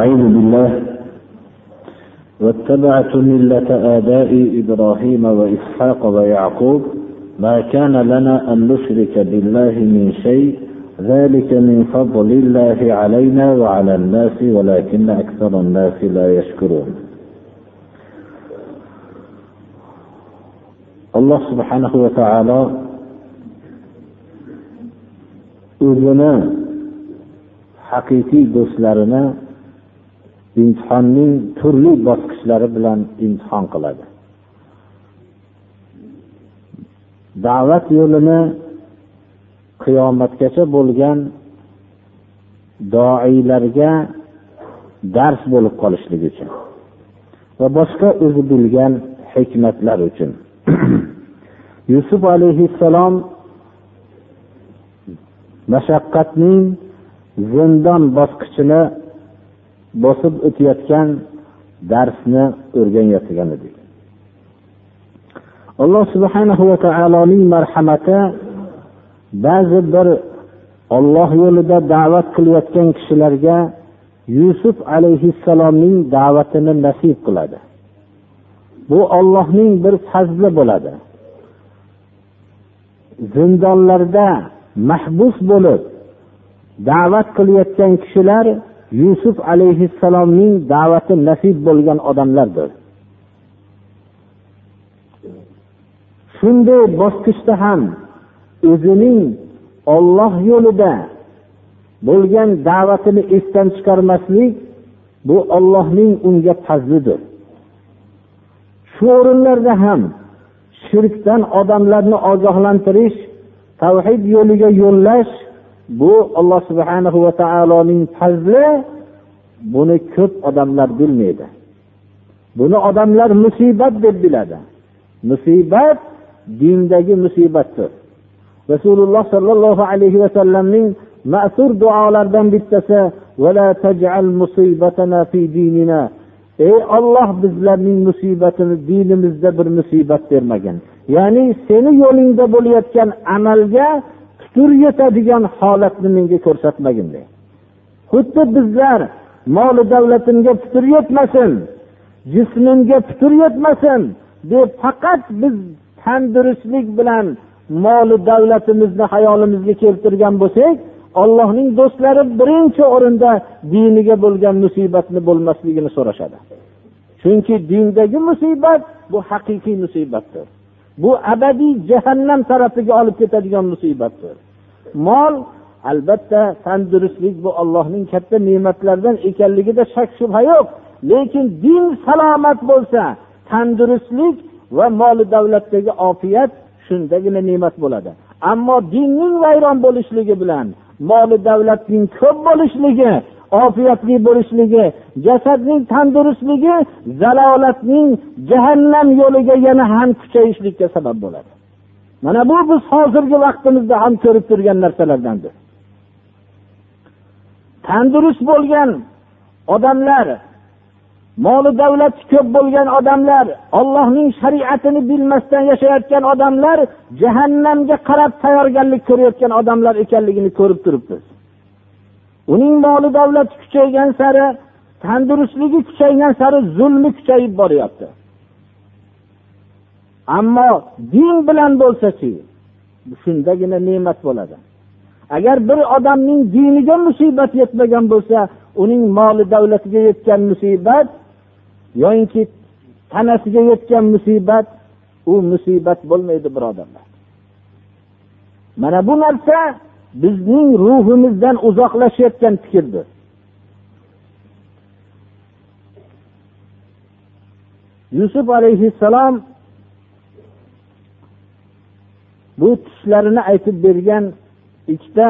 أستعيذ بالله. واتبعت ملة آبائي إبراهيم وإسحاق ويعقوب. ما كان لنا أن نشرك بالله من شيء. ذلك من فضل الله علينا وعلى الناس ولكن أكثر الناس لا يشكرون. alloh subhanahu va taolo o'zini haqiqiy do'stlarini imtihonning turli bosqichlari bilan imtihon qiladi. Da'vat yo'lini qiyomatgacha bo'lgan doiylarga dars bo'lib qolishligi uchun va boshqa o'zi bilgan hikmatlar uchun. Yusuf alayhissalom mashaqqatning zindon bosqichini bosib o'tayotgan darsni o'rganayotgan edik. Alloh subhanahu va taoloning marhamati ba'zi bir olloh yo'lida da'vat qilayotgan kishilarga yusuf alayhissalomning da'vatini nasib qiladi. Bu ollohning bir fazli bo'ladi. Zindonlarda mahbus bo'lib da'vat qilayotgan kishilar yusuf alayhissalomning da'vati nasib bo'lgan odamlardir. Shunday bosqichda ham o'zining olloh yo'lida bo'lgan da'vatini esdan chiqarmaslik bu ollohning unga fazlidir. Shu o'rinlarda ham shirkdan odamlarni ogohlantirish tavhid yo'liga yo'llash bu alloh subhana va taoloning fazli buni ko'p odamlar bilmaydi. Buni odamlar musibat deb biladi. Musibat dindagi musibatdir. Rasululloh sollallohu alayhi vasallamning ma'sur duolaridan bittasi ey olloh bizlarning musibatini dinimizda bir musibat bermagin. Ya'ni seni yo'lingda bo'layotgan amalga putur yetadigan holatni menga ko'rsatmagin de xuddi bizlar moli davlatimga putur yetmasin jismimga putur yetmasin deb faqat biz tandurustlik bilan moli davlatimizni hayolimizga keltirgan bo'lsak ollohning do'stlari birinchi o'rinda diniga bo'lgan musibatni bo'lmasligini so'rashadi. Chunki dindagi musibat bu haqiqiy musibatdir. Bu abadiy jahannam tarafiga olib ketadigan musibatdir. Mol albatta tandurustlik bu ollohning katta ne'matlaridan ekanligida shak shubha yo'q. Lekin din salomat bo'lsa tandurustlik va moli davlatdagi ofiyat shundagina ne'mat bo'ladi. Ammo dinning vayron bo'lishligi bilan moli davlatning ko'p bo'lishligi ofiyatli bo'lishligi jasadning tandurustligi zalolatning jahannam yo'liga yana ham kuchayishlikka sabab bo'ladi. Mana bu biz hozirgi vaqtimizda ham ko'rib turgan narsalardandir. Tandurust bo'lgan odamlar moli davlati ko'p bo'lgan odamlar ollohning shariatini bilmasdan yashayotgan odamlar jahannamga qarab tayyorgarlik ko'rayotgan odamlar ekanligini ko'rib turibmiz. Uning moli davlati kuchaygan sari tandurustligi kuchaygan sari zulmi kuchayib boryapti. Ammo din bilan bo'lsachi shundagina ne'mat bo'ladi. Agar bir odamning diniga musibat yetmagan bo'lsa uning moli davlatiga yetgan musibat yoyinki tanasiga yetgan musibat u musibat bo'lmaydi birodarlar. Mana bu narsa bizning ruhimizdan uzoqlashayotgan fikrdir. Yusuf alayhissalom bu tushlarini aytib bergan ikkita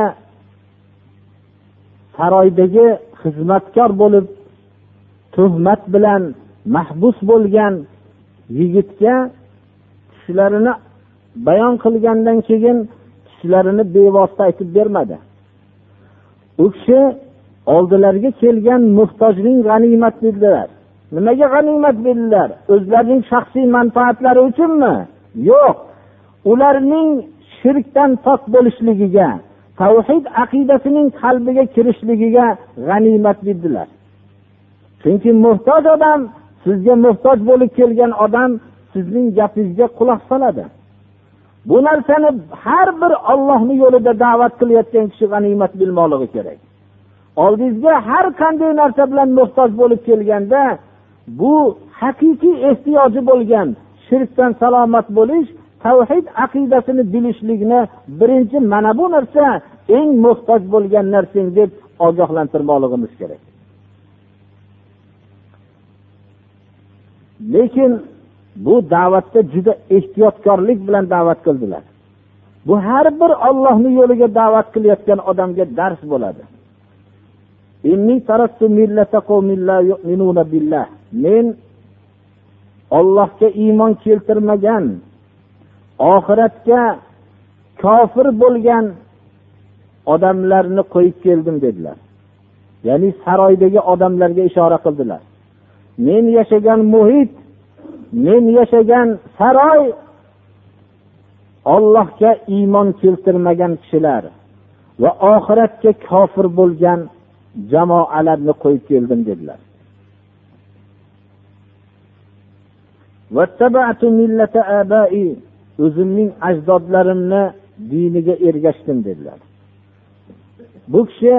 saroydagi xizmatkor bo'lib tuhmat bilan mahbus bo'lgan yigitga tushlarini bayon qilgandan keyin kishilarini bevosita aytib bermadi. U kishi oldilariga kelgan muhtojning g'animat dedilar. Nimaga g'animat dedilar? O'zlarining shaxsiy manfaatlari uchunmi? Yo'q. Ularning shirkdan pok bo'lishligiga tavhid aqidasining qalbiga kirishligiga g'animat dedilar. Chunki muhtoj odam sizga muhtoj bo'lib kelgan odam sizning gapingizga quloq soladi. Bu narsani har bir ollohni yo'lida da'vat qilayotgan kishi g'animat bilmoqligi kerak. Oldingizga har qanday narsa bilan muhtoj bo'lib kelganda bu haqiqiy ehtiyoji bo'lgan shirkdan salomat bo'lish tavhid aqidasini bilishlikni birinchi mana bu narsa eng muhtoj bo'lgan narsang deb ogohlantirmoqligimiz kerak. Lekin bu da'vatda juda ehtiyotkorlik bilan da'vat qildilar. Bu har bir ollohni yo'liga da'vat qilayotgan odamga dars bo'ladi. Men ollohga iymon keltirmagan oxiratga kofir bo'lgan odamlarni qo'yib keldim dedilar. Ya'ni saroydagi odamlarga ishora qildilar. Men yashagan muhit men yashagan saroy ollohga iymon keltirmagan kishilar va oxiratga kofir bo'lgan jamoalarni qo'yib keldim dedilar. O'zimning ajdodlarimni diniga ergashdim dedilar. Bu kishi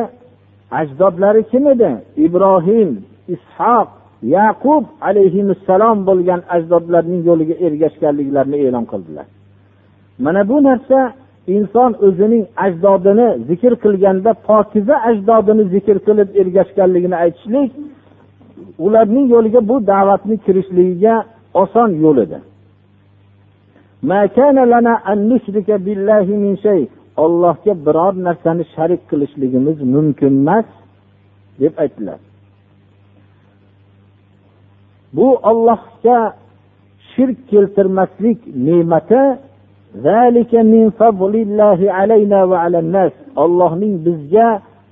ajdodlari kim edi? Ibrohim ishoq yaqub alayhissalom bo'lgan ajdodlarning yo'liga ergashganliklarini e'lon qildilar. Mana bu narsa inson o'zining ajdodini zikr qilganda pokiza ajdodini zikr qilib ergashganligini aytishlik ularning yo'liga bu da'vatni kirishligiga oson yo'l edi. Ollohga biror narsani sharik qilishligimiz mumkin emas deb aytdilar. Bu ollohga shirk keltirmaslik ne'mati ollohning bizga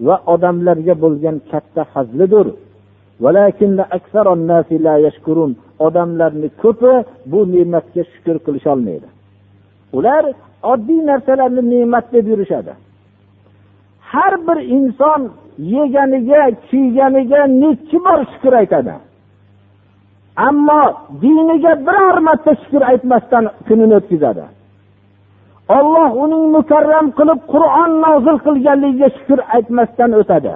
va odamlarga bo'lgan katta fazlidir. Odamlarni ko'pi bu ne'matga shukur qilisholmaydi ular oddiy narsalarni ne'mat deb yurishadi. Har bir inson yeganiga kiyganiga nechi bor shukur aytadi? Ammo diniga biror marta shukur aytmasdan kunini o'tkazadi. Olloh uning mukarram qilib qur'on nozil qilganligiga shukur aytmasdan o'tadi.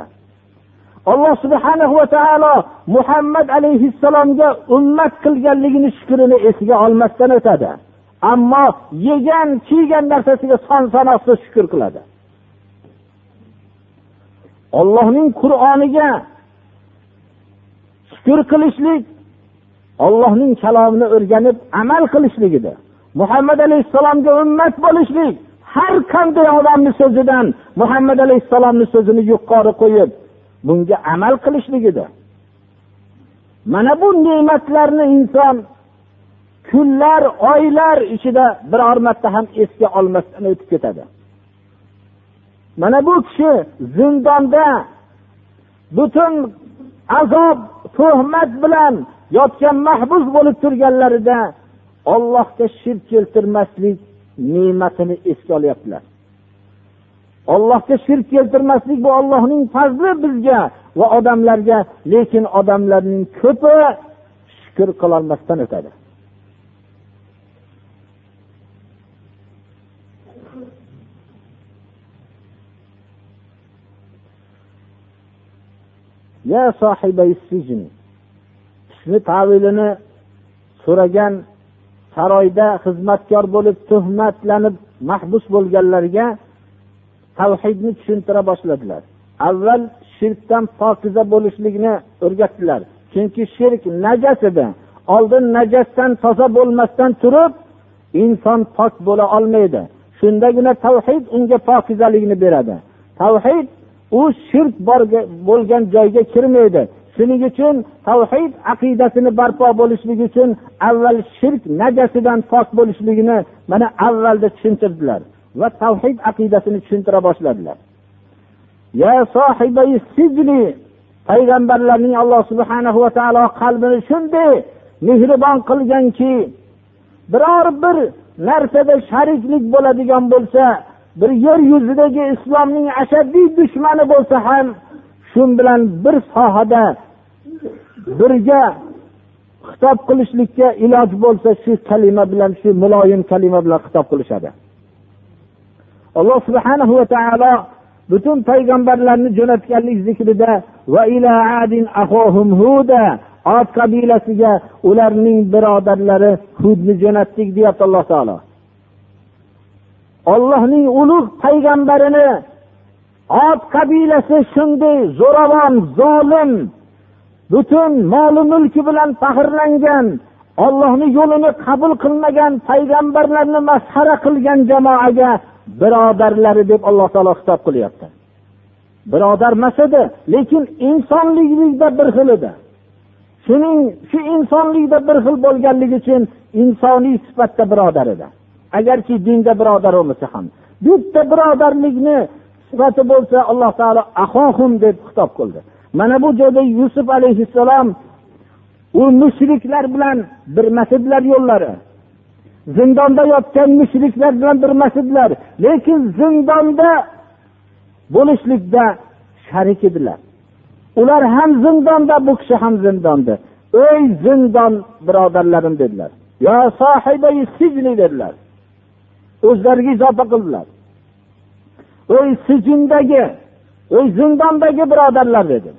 Alloh subhana va taolo muhammad alayhissalomga ummat qilganligini shukurini esiga olmasdan o'tadi. Ammo yegan kiygan narsasiga son sanoqsiz shukur qiladi. Ollohning qur'oniga shukur qilishlik ollohning kalomini o'rganib amal qilishligida. Muhammad alayhissalomga ummat bo'lishlik har qanday odamni so'zidan muhammad alayhissalomni so'zini yuqori qo'yib bunga amal qilishligida. Mana bu ne'matlarni inson kunlar oylar ichida biror marta ham esga olmasdan o'tib ketadi. Mana bu kishi zindonda butun azob tuhmat bilan yotgan mahbus bo'lib turganlarida ollohga shirk keltirmaslik ne'matini esga olyaptilar. Ollohga shirk keltirmaslik bu ollohning fazli bizga va odamlarga lekin odamlarning ko'pi shukur qilolmasdan o'tadi. Ya tushni tavilini so'ragan saroyda xizmatkor bo'lib tuhmatlanib mahbus bo'lganlarga tavhidni tushuntira boshladilar. Avval shirkdan pokiza bo'lishlikni o'rgatdilar. Chunki shirk najas edi oldin najasdan toza bo'lmasdan turib inson pok bo'la olmaydi. Shundagina tavhid unga pokizalikni beradi. Tavhid u shirk bo'lgan joyga kirmaydi. Shuning uchun tavhid aqidasini barpo bo'lishligi uchun avval shirk najasidan pok bo'lishligini mana avvalda tushuntirdilar va tavhid aqidasini tushuntira boshladilar. Ya payg'ambarlarning alloh subhanahu va taolo qalbini shunday mehribon qilganki biror bir narsada shariklik bo'ladigan bo'lsa bir yer yuzidagi islomning ashaddiy dushmani bo'lsa ham shu bilan bir sohada birga xitob qilishlikka iloj bo'lsa shu kalima bilan shu muloyim kalima bilan xitob qilishadi. Alloh subhanahu va taolo butun payg'ambarlarni jo'natganlik zikrida va ila adin huda ot qabilasiga ularning birodarlari hudni jo'natdik deyapti alloh taolo. Ollohning ulug' payg'ambarini ot qabilasi shunday zo'ravon zolim butun moli mulki bilan faxrlangan ollohni yo'lini qabul qilmagan payg'ambarlarni masxara qilgan jamoaga birodarlari deb alloh taolo xitob qilyapti. Birodar emas edi lekin insonlikda bir xil edi. Shuning shu insonlikda bir xil bo'lganligi uchun insoniy sifatda birodar edi. Agarki dinda birodar bo'lmasa ham. Bitta birodarlikni sifati bo'lsa alloh taolo ahohum deb xitob qildi. Mana bu joyda yusuf alayhissalom u mushriklar bilan birmas edilar yo'llari zindonda yotgan mushriklar bilan birmas edilar lekin zindonda bo'lishlikda sharik edilar. Ular ham zindonda bu kishi ham zindonda. Ey zindon birodarlarim dedilar. Yo sohibai sijni dedilar. O'zlariga izofa qildilar. Ey sijindagi ey zindondagi birodarlar dedi.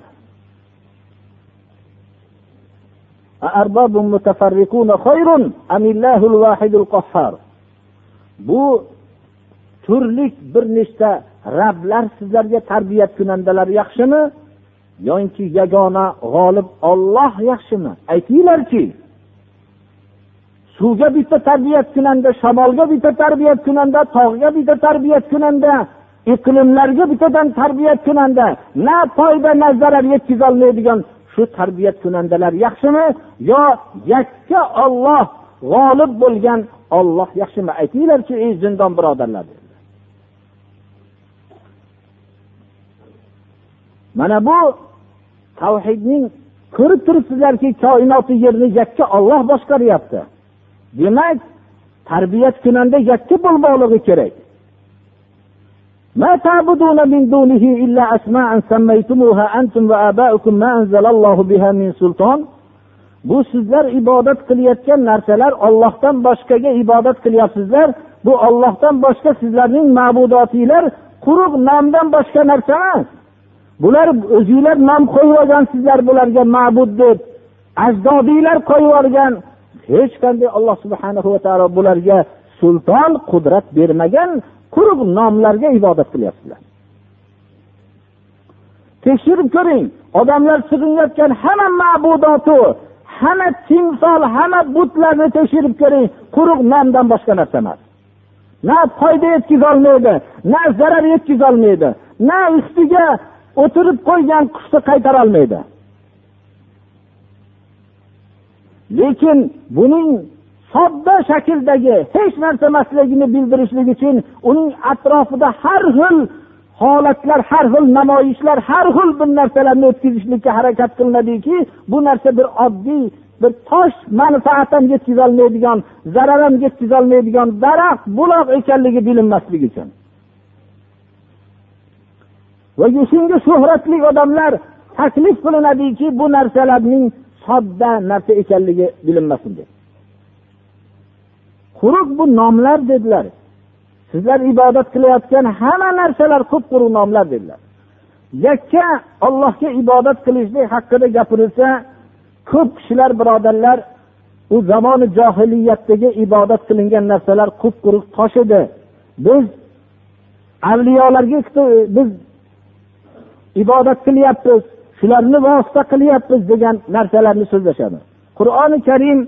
Bu turlik bir nechta rablar sizlarga tarbiyat kunandalari yaxshimi? Yoki yagona g'olib olloh yaxshimi? Aytinglarchi suvga bitta tarbiyat kunanda shamolga bitta tarbiyat kunanda tog'ga bitta tarbiyat kunanda iqlimlarga bittadan tarbiyat kunanda na foyda na zarar yetkazolmaydigan shu tarbiyat kunandalar yaxshimi? Yo yakka olloh g'olib bo'lgan olloh yaxshimi? Aytinglarchi ey zindon birodarlar. Mana bu tavhidning ko'rib turibsizlarki koinoti yerni yakka olloh boshqaryapti. Demak tarbiyat kunanda yakka bo'lmoqligi kerak. ما تعبدون من دونه إلا أسماء سميتموها أنتم وآباؤكم ما أنزل الله بها من سلطان bu sizlar ibodat qilayotgan narsalar ollohdan boshqaga ibodat qilyapsizlar bu ollohdan boshqa sizlarning ma'budotinglar quruq nomdan boshqa narsa emas bular o'zinglar nom qo'yib olgansizlar bularga ma'bud deb ajdodiylar qo'yib yuborgan hech qanday alloh subhanahu va taolo bularga sulton qudrat bermagan quruq nomlarga ibodat qilyapsizlar. Tekshirib ko'ring odamlar sig'inayotgan hamma ma'budotu hamma timsol hamma butlarni tekshirib ko'ring quruq nomdan boshqa narsa emas. Na foyda yetkazolmaydi na zarar yetkazolmaydi na ustiga o'tirib qo'ygan qushni qaytarolmaydi lekin buning sodda shakldagi hech narsa emasligini bildirishlik uchun uning atrofida har xil holatlar har xil namoyishlar har xil bir narsalarni o'tkazishlikka harakat qilinadiki bu narsa bir oddiy bir tosh manfaat ham yetkazolmaydigan zarar ham yetkazolmaydigan daraxt buloq ekanligi bilinmasligi uchun. Va shunga shuhratli odamlar taklif qilinadiki bu narsalarning sodda narsa ekanligi bilinmasin deb. Quruq bu nomlar dedilar. Sizlar ibodat qilayotgan hamma narsalar qup quruq nomlar dedilar. Yakka ollohga ibodat qilishlik haqida gapirilsa ko'p kishilar birodarlar u zamoni johiliyatdagi ibodat qilingan narsalar qup quruq tosh edi. Biz avliyolarga biz ibodat qilyapmiz shularni vosita qilyapmiz degan narsalarni so'zlashadi. Qur'oni karim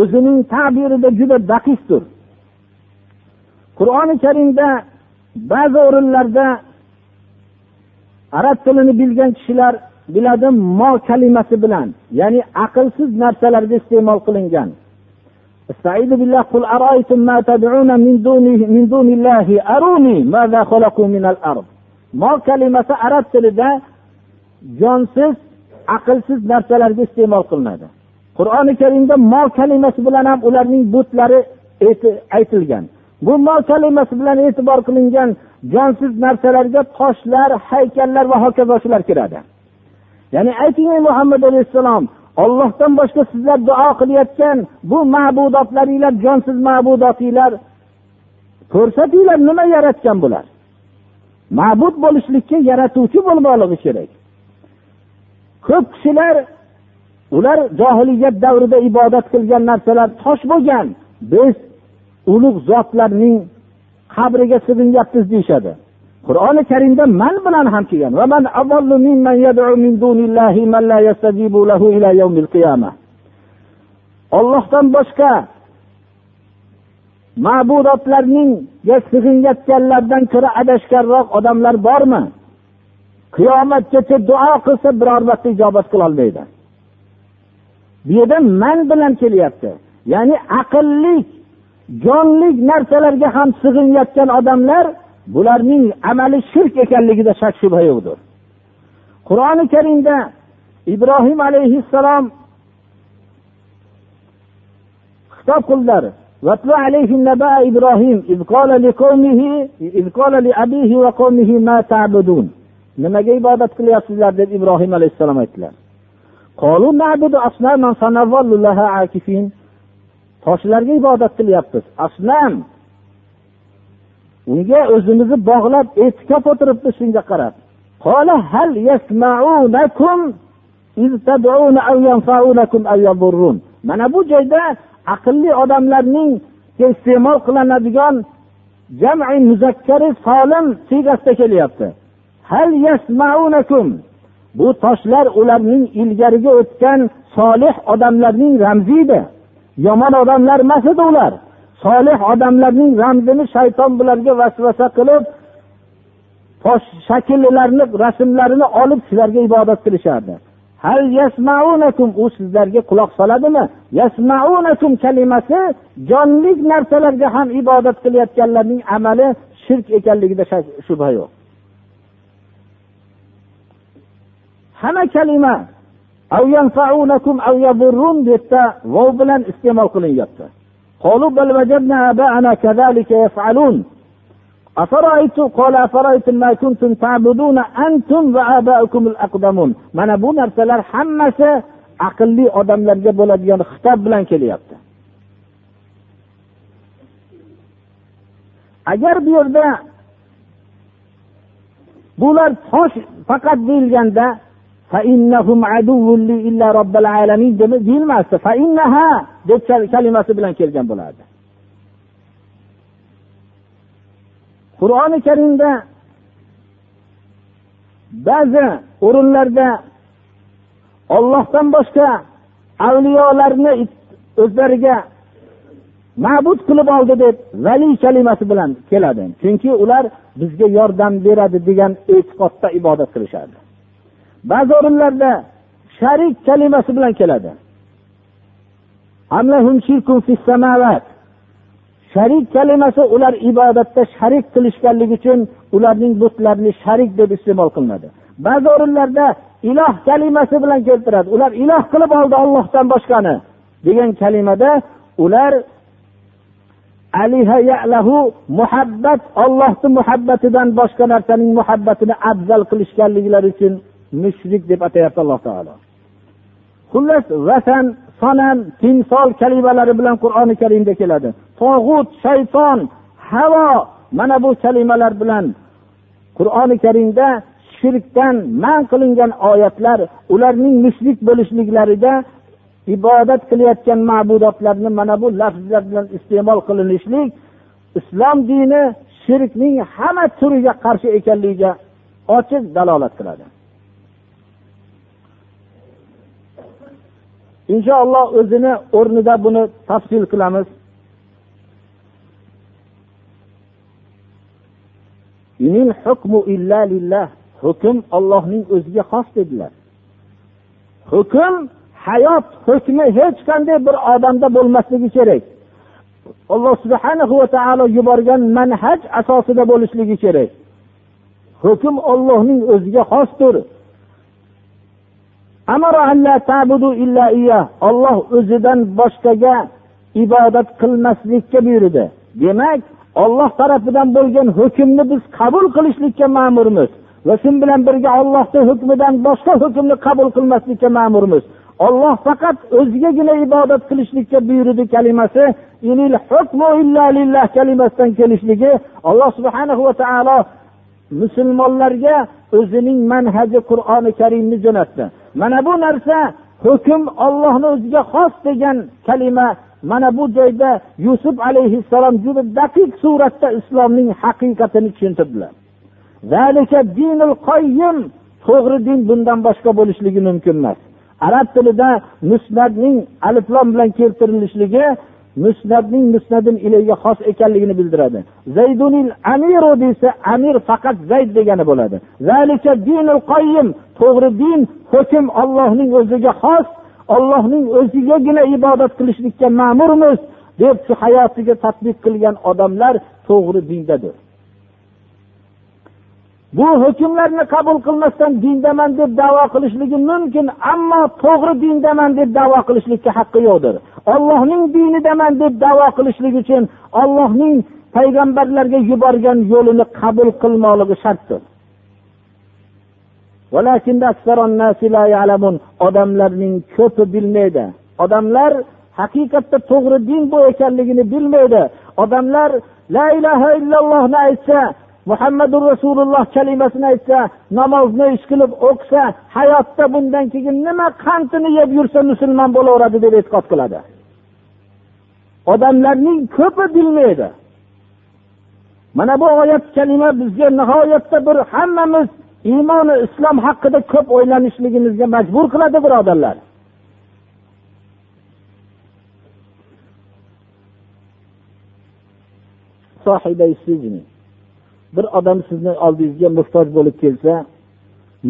o'zining ta'birida juda daqiqdir qur'oni karimda ba'zi o'rinlarda arab tilini bilgan kishilar biladi mo kalimasi bilan ya'ni aqlsiz narsalarga iste'mol qilingan استعيذ بالله قل أرأيتم ما تدعون من دونه من دون الله أروني ماذا خلقوا من الأرض mo kalimasi arab tilida jonsiz aqlsiz narsalarga iste'mol qilinadi Qur'oni karimda mol kalimasi bilan ham ularning butlari aytilgan. Bu mol kalimasi bilan e'tibor qilingan jonsiz narsalarga toshlar haykallar va hokazo shular kiradi. Ya'ni ayting ey muhammad alayhissalom ollohdan boshqa sizlar duo qilayotgan bu ma'budotlaringlar jonsiz ma'budotinglar ko'rsatinglar nima yaratgan bular? Ma'bud bo'lishlikka yaratuvchi bo'lmoqligi kerak. Ko'p kishilar ular johiliyat davrida ibodat qilgan narsalar tosh bo'lgan. Biz ulug' zotlarning qabriga sig'inyapmiz deyishadi. Qur'oni karimda man bilan ham kelgan. Ollohdan boshqa ma'budotlarningga sig'inayotganlardan ko'ra adashganroq odamlar bormi? Qiyomatgacha duo qilsa biror marta ijobat qilolmaydi bu yerda man bilan kelyapti ya'ni aqllik jonlik narsalarga ham sig'inayotgan odamlar bularning amali shirk ekanligida shak shubha yo'qdir qur'oni karimda ibrohim alayhissalom xitob qildilar واتل عليهم نبأ إبراهيم إذ قال لقومه إذ قال لأبيه وقومه ما تعبدون nimaga ibodat qilyapsizlar deb ibrohim alayhissalom aytdilar Toshlarga ibodat qilyapmiz. Asnam. Unga o'zimizni bog'lab e'tikof o'tiribmiz shunga qarab. Mana bu joyda aqlli odamlarning iste'mol qilinadigan jami muzakkari solim siygasida kelyapti. Hal yasmaunakum bu toshlar ularning ilgariga o'tgan solih odamlarning ramzi edi. Yomon odamlar emas edi ular. Solih odamlarning ramzini shayton bularga vasvasa qilib tosh shakllarni rasmlarini olib sizlarga ibodat qilishardi. Hal yasmaunakum u sizlarga quloq soladimi? Yasmaunakum kalimasi jonli narsalarga ham ibodat qilayotganlarning amali shirk ekanligida shubha yo'q. Hamma kalima bu vov bilan iste'mol qilinyapti. Mana bu narsalar hammasi aqlli odamlarga bo'ladigan xitob bilan kelyapti. Agar bu yerda bular tosh faqat deyilganda deyilmasdi. Deb kalimasi bilan kelgan bo'lardi. Qur'oni karimda ba'zi o'rinlarda ollohdan boshqa avliyolarni o'zlariga ma'bud qilib oldi deb vali kalimasi bilan keladi. Chunki ular bizga yordam beradi degan e'tiqodda ibodat qilishardi. Ba'zi o'rinlarda sharik kalimasi bilan keladi. Sharik kalimasi ular ibodatda sharik qilishganligi uchun ularning butlarini sharik deb iste'mol qilinadi. Ba'zi o'rinlarda iloh kalimasi bilan keltiradi. Ular iloh qilib oldi ollohdan boshqani degan kalimada ular muhabbat ollohni muhabbatidan boshqa narsaning muhabbatini afzal qilishganliklari uchun mushrik deb atayapti alloh taolo. Xullas vatan sonam timsol kalimalari bilan qur'oni karimda keladi. Tog'ut shayton havo mana bu kalimalar bilan qur'oni karimda shirkdan man qilingan oyatlar ularning mushrik bo'lishliklarida ibodat qilayotgan ma'budotlarni mana bu lafzlar bilan iste'mol qilinishlik islom dini shirkning hamma turiga qarshi ekanligiga ochiq dalolat qiladi. Inshaalloh o'zini o'rnida buni tafsil qilamiz. Hukm ollohning o'ziga xos dedilar. Hukm hayot hukmi hech qanday bir odamda bo'lmasligi kerak. Alloh subhana va taolo yuborgan manhaj asosida bo'lishligi kerak. Hukm ollohning o'ziga xosdir. Olloh o'zidan boshqaga ibodat qilmaslikka buyurdi. Demak olloh tarafidan bo'lgan hukmni biz qabul qilishlikka ma'murmiz va shu bilan birga ollohni hukmidan boshqa hukmni qabul qilmaslikka ma'murmiz. Olloh faqat o'zigagina ibodat qilishlikka buyurdi kalimasi inil hukmu illa lillah kalimasidan kelishligi alloh subhana va taolo musulmonlarga o'zining manhaji qur'oni karimni jo'natdi. Mana bu narsa hukm ollohni o'ziga xos degan kalima. Mana bu joyda yusuf alayhissalom juda daqiq suratda islomning haqiqatini tushuntirdilar. To'g'ri din bundan boshqa bo'lishligi mumkin emas. Arab tilida musnadning aliflom bilan keltirilishligi musnadning musnadin ilayga xos ekanligini bildiradi. Zaydunil amiru desa amir faqat zayd degani bo'ladi. Zalika dinul qoyim to'g'ri din hukm ollohning o'ziga xos ollohning o'zigagina ibodat qilishlikka ma'murmiz deb shu hayotiga tadbiq qilgan odamlar to'g'ri dindadir. Bu hukmlarni qabul qilmasdan dindaman deb davo qilishligi mumkin ammo to'g'ri dindaman deb davo qilishlikka haqqi yo'qdir. Ollohning dinidaman deb davo qilishlik uchun ollohning payg'ambarlarga yuborgan yo'lini qabul qilmoqligi shartdir. Odamlarning ko'pi bilmaydi. Odamlar haqiqatda to'g'ri din bu ekanligini bilmaydi. Odamlar la ilaha illallohni aytsa muhammadu rasululloh kalimasini aytsa namozni ish qilib o'qisa hayotda bundan keyin nima qandini yeb yursa musulmon bo'laveradi deb e'tiqod qiladi. Odamlarning ko'pi bilmaydi. Mana bu oyat kalima bizga nihoyatda bir hammamiz iymoni islom haqida ko'p o'ylanishligimizga majbur qiladi birodarlar. Bir odam sizni oldingizga muhtoj bo'lib kelsa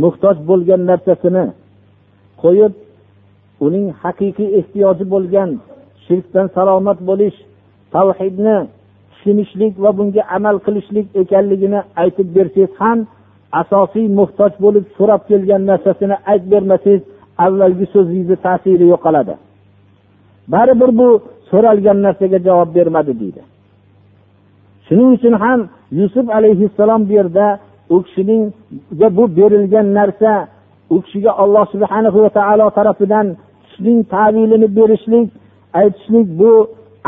muhtoj bo'lgan narsasini qo'yib uning haqiqiy ehtiyoji bo'lgan shirkdan salomat bo'lish tavhidni tushunishlik va bunga amal qilishlik ekanligini aytib bersangiz ham asosiy muhtoj bo'lib so'rab kelgan narsasini aytib bermasangiz avvalgi so'zingizni ta'siri yo'qoladi. Baribir bu so'ralgan narsaga javob bermadi deydi. Shuning uchun ham yusuf alayhissalom bu yerda u kishiningga bu berilgan narsa u kishiga alloh subhana va taolo tarafidan tushning tavilini berishlik aytishlik bu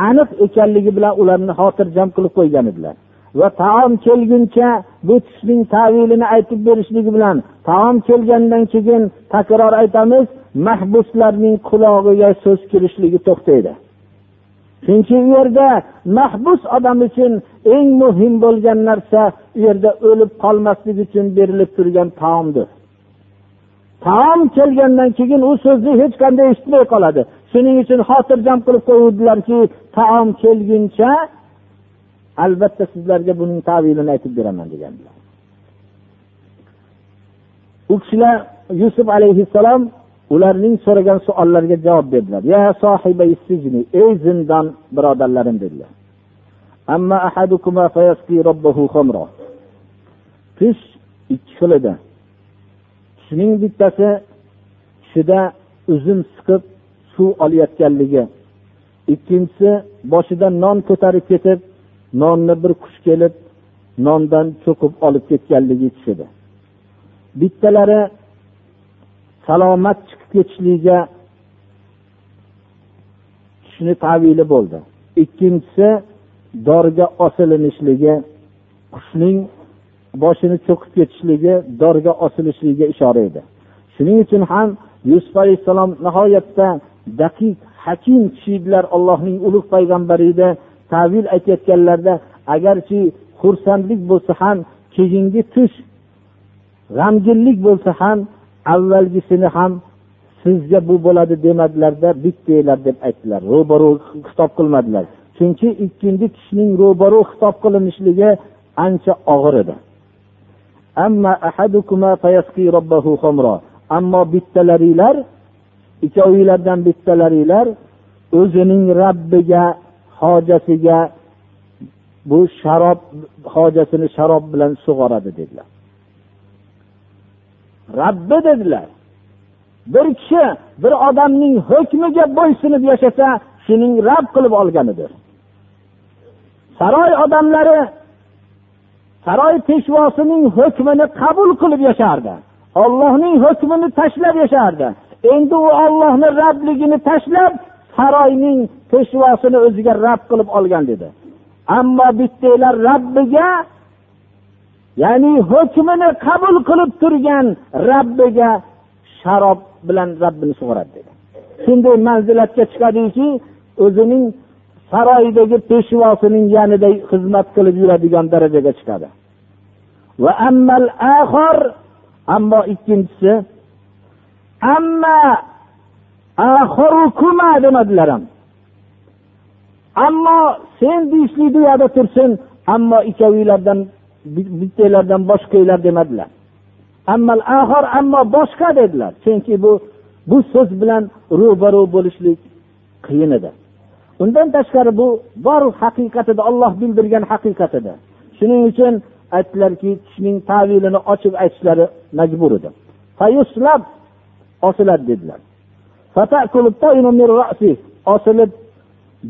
aniq ekanligi bilan ularni xotirjam qilib qo'ygan edilar. Va taom kelguncha bu tushning tavilini aytib berishligi bilan taom kelgandan keyin takror aytamiz mahbuslarning qulog'iga so'z kirishligi to'xtaydi. Chunki u yerda mahbus odam uchun eng muhim bo'lgan narsa u yerda o'lib qolmaslik uchun berilib turgan taomdir. Taom kelgandan keyin u so'zni hech qanday eshitmay qoladi. Shuning uchun xotirjam qilib qo'yuvdilarki taom kelguncha albatta sizlarga buning tavilini aytib beraman degandilar. U kishilar yusuf alayhissalom ularning so'ragan savollariga javob berdilar. Ya sohiba ey zindon birodarlarim dedilar. Tush ikki xil edi. Tushning bittasi tushida uzum siqib suv olayotganligi ikkinchisi boshida non ko'tarib ketib nonni bir qush kelib nondan cho'qib olib ketganligi tushida bittalari salomat chiqib ketishligiga tushni tavili bo'ldi. Ikkinchisi dorga osilinishligi qushning boshini cho'qib ketishligi dorga osilishligiga ishora edi. Shuning uchun ham yusuf alayhissalom nihoyatda daqiq hakim kishi edilar allohning ulug' payg'ambari edi tavil aytayotganlarida agarchi xursandlik bo'lsa ham keyingi tush g'amginlik bo'lsa ham avvalgisini ham sizga bu bo'ladi demadilarda bittanglar deb aytdilar. Ro'baru xitob qilmadilar. Chunki ikkinchi kishining ro'baru xitob qilinishligi ancha og'ir edi. Ammo bittalaringlar ikkovinglardan bittalaringlar o'zining rabbiga hojasiga bu sharob hojasini sharob bilan sug'oradi dedilar. Rabbi dedilar. Bir kishi bir odamning hukmiga bo'ysunib yashasa shuning rab qilib olganidir. Saroy odamlari saroy peshvosining hukmini qabul qilib yashardi. Ollohning hukmini tashlab yashardi. Endi u ollohni rabligini tashlab saroyning peshvosini o'ziga rab qilib olgan dedi. Ammo bittalar rabbiga ya'ni hukmini qabul qilib turgan rabbiga sharob bilan rabbini sug'oradi dedi. Shunday manzilatga chiqadiki o'zining saroydagi peshvosining yanida xizmat qilib yuradigan darajaga chiqadi. Va ammal axir ammo ikkinchisi amma axirukuma demadilar ham. Ammo sen deyishlik u yoqda tursin ammo ikkovinglardan bittalardan boshqanglar demadilar. Ammal ahor ammo boshqa dedilar. Chunki bu bu so'z bilan ro'baro bo'lishlik qiyin edi. Undan tashqari bu bor haqiqatida olloh bildirgan haqiqat edi. Shuning uchun aytdilarki tushning tavilini ochib aytishlari majbur edi. Fayuslab osiladi dedilar. Osilib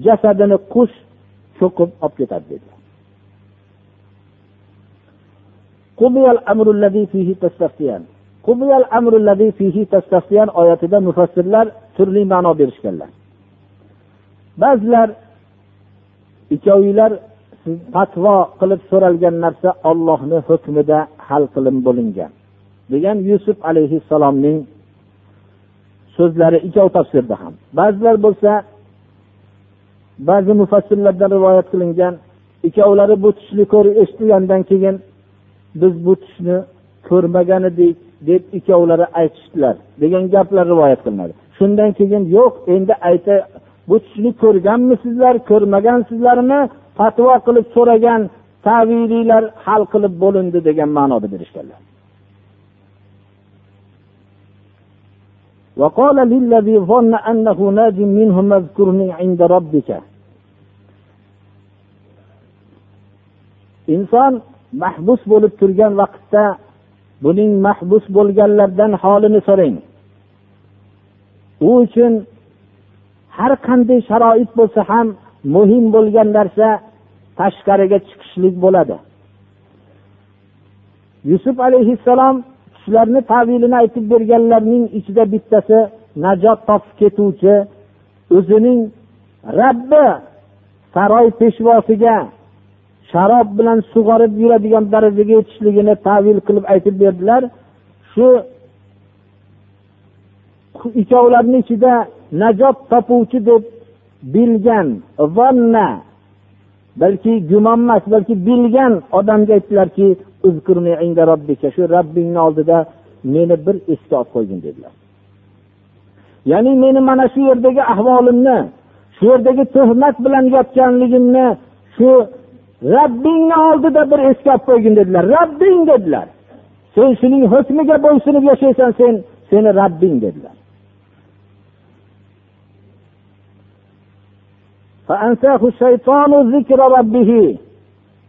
jasadini qush cho'qib olib ketadi dedilar. Oyatida mufassirlar turli ma'no berishganlar. Ba'zilar ikkovinglar fatvo qilib so'ralgan narsa ollohni hukmida hal qilib bo'lingan. Degan yusuf alayhissalomning so'zlari ikkov tafsirda ham. Ba'zilar bo'lsa ba'zi mufassirlardan rivoyat qilingan ikkovlari bu tushni ko'rib eshitgandan keyin biz bu tushni ko'rmagan edik deb ikkovlari aytishdilar degan gaplar rivoyat qilinadi shundan keyin yo'q endi ayta bu tushni ko'rganmisizlar ko'rmagansizlarmi fatvo qilib so'ragan taviliylar hal qilib bo'lindi degan ma'noda berishganlar وقال للذي ظن أنه ناج منهم اذكرني عند ربك inson mahbus bo'lib turgan vaqtda buning mahbus bo'lganlardan holini so'rang. U uchun har qanday sharoit bo'lsa ham muhim bo'lgan narsa tashqariga chiqishlik bo'ladi. Yusuf alayhissalom shularni tavilini aytib berganlarning ichida bittasi najot topib ketuvchi o'zining rabbi saroy peshvosiga sharob bilan sug'orib yuradigan darajaga yetishligini tavil qilib aytib berdilar. Shu ikkovlarni ichida najot topuvchi deb bilgan vanna balki gumon emas balki bilgan odamga aytdilarki shu robbingni oldida meni bir esga olib qo'ygin dedilar. Ya'ni meni mana shu yerdagi ahvolimni shu yerdagi tuhmat bilan yotganligimni shu robbingni oldida bir eslab qo'ygin dedilar. Robbing dedilar. Sen shuning hukmiga bo'ysunib yashaysan sen seni robbing dedilar.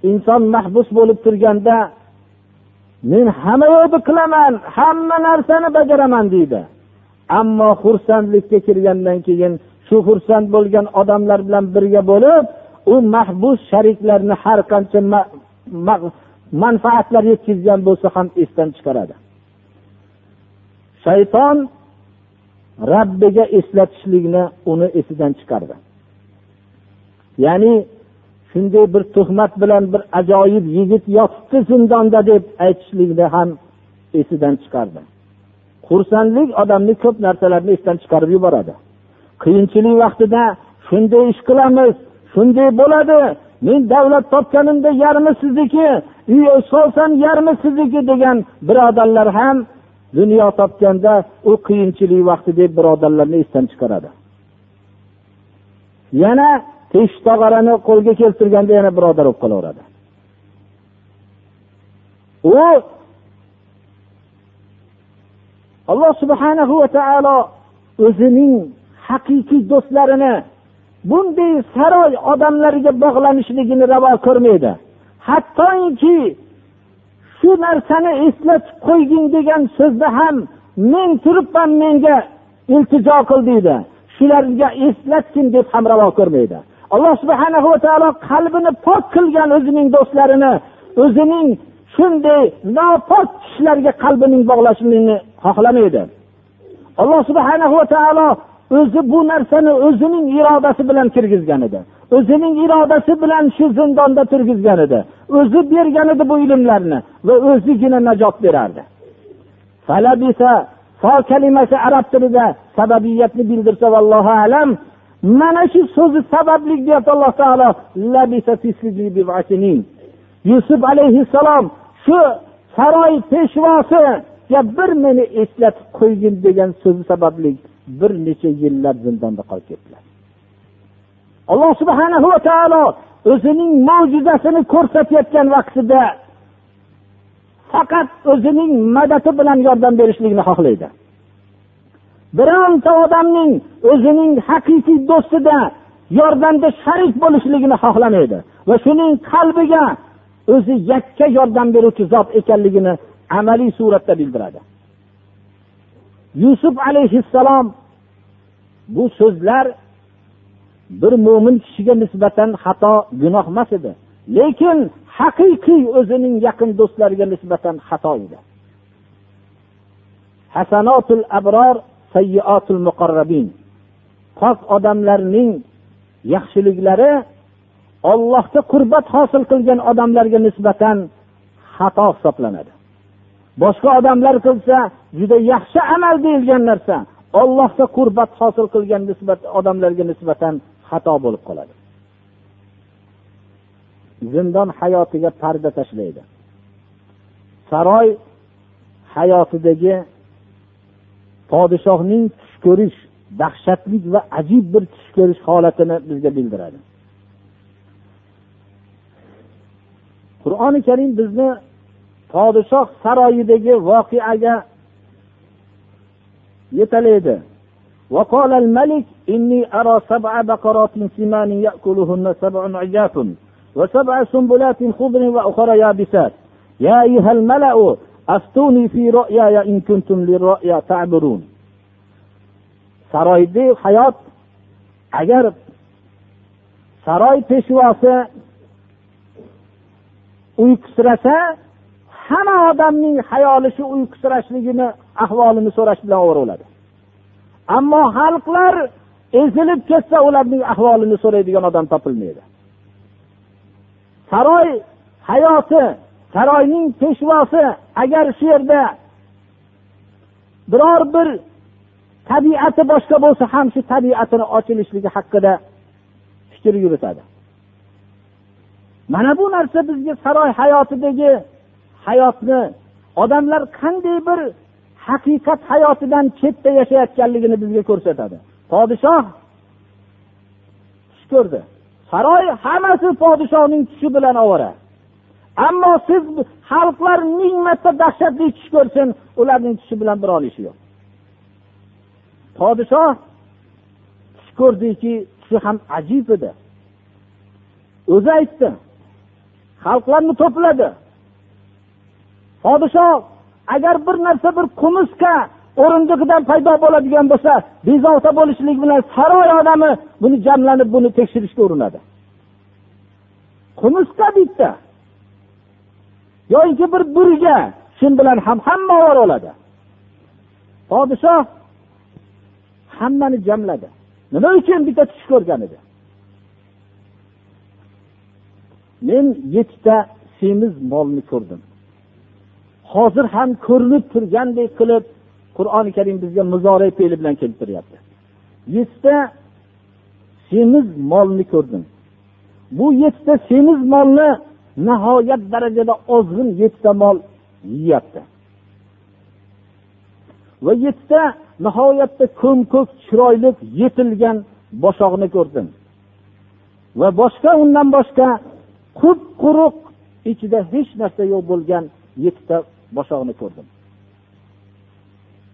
Inson mahbus bo'lib turganda men hamma yo'lni qilaman hamma narsani bajaraman deydi. Ammo xursandlikka kirgandan keyin shu xursand bo'lgan odamlar bilan birga bo'lib u mahbus shariklarni har qancha manfaatlar yetkazgan bo'lsa ham esdan chiqaradi. Shayton rabbiga eslatishlikni uni esidan chiqardi. Ya'ni shunday bir tuhmat bilan bir ajoyib yigit yotibdi zindonda deb aytishlikni ham esidan chiqardi. Xursandlik odamni ko'p narsalarni esdan chiqarib yuboradi. Qiyinchilik vaqtida shunday ish qilamiz. Shunday bo'ladi. Men davlat topganimda yarmi sizniki uy solsam yarmi sizniki degan birodarlar ham dunyo topganda u qiyinchilik vaqti deb birodarlarni esdan chiqaradi. Yana teshik tog'orani qo'lga keltirganda yana birodar bo'lib qolaveradi. U alloh subhanahu va taolo o'zining haqiqiy do'stlarini bunday saroy odamlariga bog'lanishligini ravo ko'rmaydi. Hattoki shu narsani eslatib qo'ygin degan so'zda ham men turibman menga iltijo qil deydi. Shularga eslatgin deb ham ravo ko'rmaydi. Alloh subhana va taolo qalbini pok qilgan o'zining do'stlarini o'zining shunday nopok kishilarga qalbining bog'lashligini xohlamaydi. Alloh subhana va taolo o'zi bu narsani o'zining irodasi bilan kirgizgan edi. O'zining irodasi bilan shu zindonda turgizgan edi. O'zi bergan edi bu ilmlarni va o'zigina najot berardi. Fo kalimasi arab tilida sababiyatni bildirsa vallohu alam mana shu so'zi sababli deyapti alloh taolo yusuf alayhissalom shu saroy peshvosiga bir meni eslatib qo'ygin degan so'zi sababli bir necha yillar zindonda qolib ketdilar. Alloh subhana va taolo o'zining mo'jizasini ko'rsatayotgan vaqtida faqat o'zining madadi bilan yordam berishlikni xohlaydi. Bironta odamning o'zining haqiqiy do'stida yordamda sharik bo'lishligini xohlamaydi va shuning qalbiga o'zi yakka yordam beruvchi zot ekanligini amaliy suratda bildiradi. Yusuf alayhissalom bu so'zlar bir mo'min kishiga nisbatan xato gunoh emas edi. Lekin haqiqiy o'zining yaqin do'stlariga nisbatan xato edi. Hasanotul abror sayyotul muqarrabin. Pok odamlarning yaxshiliklari ollohga qurbat hosil qilgan odamlarga nisbatan xato hisoblanadi. Boshqa odamlar qilsa juda yaxshi amal deyilgan narsa. Ollohga qurbat hosil qilgan nisbat odamlarga nisbatan xato bo'lib qoladi. Zindon hayotiga parda tashlaydi. Saroy hayotidagi podshohning tush ko'rish dahshatli va ajib bir tush ko'rish holatini bizga bildiradi. Qur'oni karim bizni podshoh saroyidagi voqeaga yetalaydi وقال الملك إني أرى سبع بقرات سمان يأكلهن سبع عجاف وسبع سنبلات خضر وأخرى يابسات يا أيها الملأ أفتوني في رؤياي إن كنتم للرؤيا تعبرون saroyda hayot agar saroy peshvosi uyqusirasa hamma odamning hayoli shu uyqusirashligini ahvolini so'rash bilan overaveradi ammo xalqlar ezilib ketsa ularning ahvolini so'raydigan odam topilmaydi. Saroy hayoti saroyning peshvosi agar shu yerda biror bir tabiati boshqa bo'lsa ham shu tabiatini ochilishligi haqida fikr yuritadi. Mana bu narsa bizga saroy hayotidagi hayotni odamlar qanday bir haqiqat hayotidan chetda yashayotganligini bizga ko'rsatadi. Podshoh tush ko'rdi. Saroy hammasi podshohning tushi bilan ovora. Ammo siz xalqlar ming marta dahshatli tush ko'rsin ularning tushi bilan biror ishi yo'q. Podshoh tush ko'rdiki tushi ham ajib edi. O'zi aytdi xalqlarni to'pladi. Podshoh agar bir narsa bir qumushka o'rindig'idan paydo bo'ladigan bo'lsa bezovta bo'lishlik bilan saroy odami buni jamlanib buni tekshirishga urinadi. Qumushka bitta yoki bir burga shu bilan ham hamma ovora oladi podshoh hammani jamladi. Nima uchun bitta tush ko'rgan edi? Men yettita semiz molni ko'rdim. Hozir ham ko'rinib turgandek qilib qur'oni karim bizga muzore fe'li bilan keltiryapti yettita semiz molni ko'rdim. Bu yettita semiz molni nihoyat darajada ozg'in yettita mol yeyapti. Va yettita nihoyatda ko'mko'k chiroyli yetilgan boshoqni ko'rdim. Va boshqa undan boshqa qup quruq ichida hech narsa yo'q bo'lgan yettita bosog'ini ko'rdim.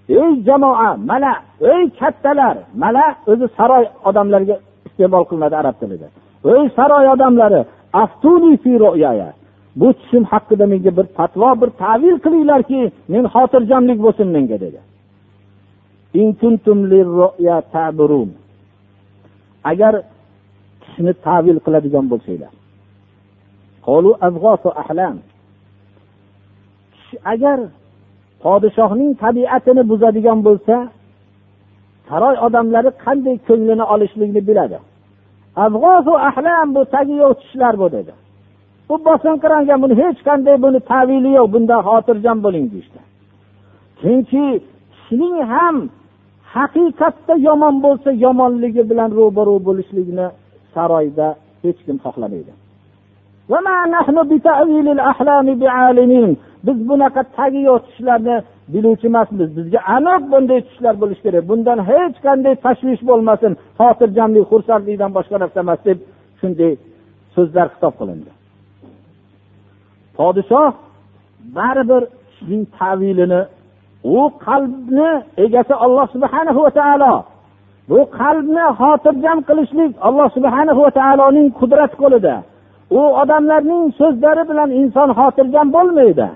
Ey jamoa mana ey kattalar mana o'zi saroy odamlariga iste'mol qilinadi arab tilida. Ey saroy odamlari bu tushim haqida menga bir fatvo bir tavil qilinglarki men xotirjamlik bo'lsin menga dedi. Agar tushni tavil qiladigan bo'lsanglar. Agar podshohning tabiatini buzadigan bo'lsa saroy odamlari qanday ko'nglini olishlikni biladi. Ahlam bu tagi yo'q tushlar bu dedi. Bu bosinqirangan buni hech qanday buni tavili yo'q bundan xotirjam bo'ling deyishdi. Chunki kishining ham haqiqatda yomon bo'lsa yomonligi bilan ro'baro bo'lishlikni saroyda hech kim xohlamaydi. Biz bunaqa tagi yo'q tushlarni biluvchi emasmiz. Bizga aniq bunday tushlar bo'lishi kerak. Bundan hech qanday tashvish bo'lmasin. Xotirjamlik xursandlikdan boshqa narsa emas deb shunday so'zlar xitob qilindi. Podshoh baribir shuning tavilini u qalbni egasi olloh subhana va taolo. Bu qalbni xotirjam qilishlik alloh subhana va taoloning qudrat qo'lida. U odamlarning so'zlari bilan inson xotirjam bo'lmaydi.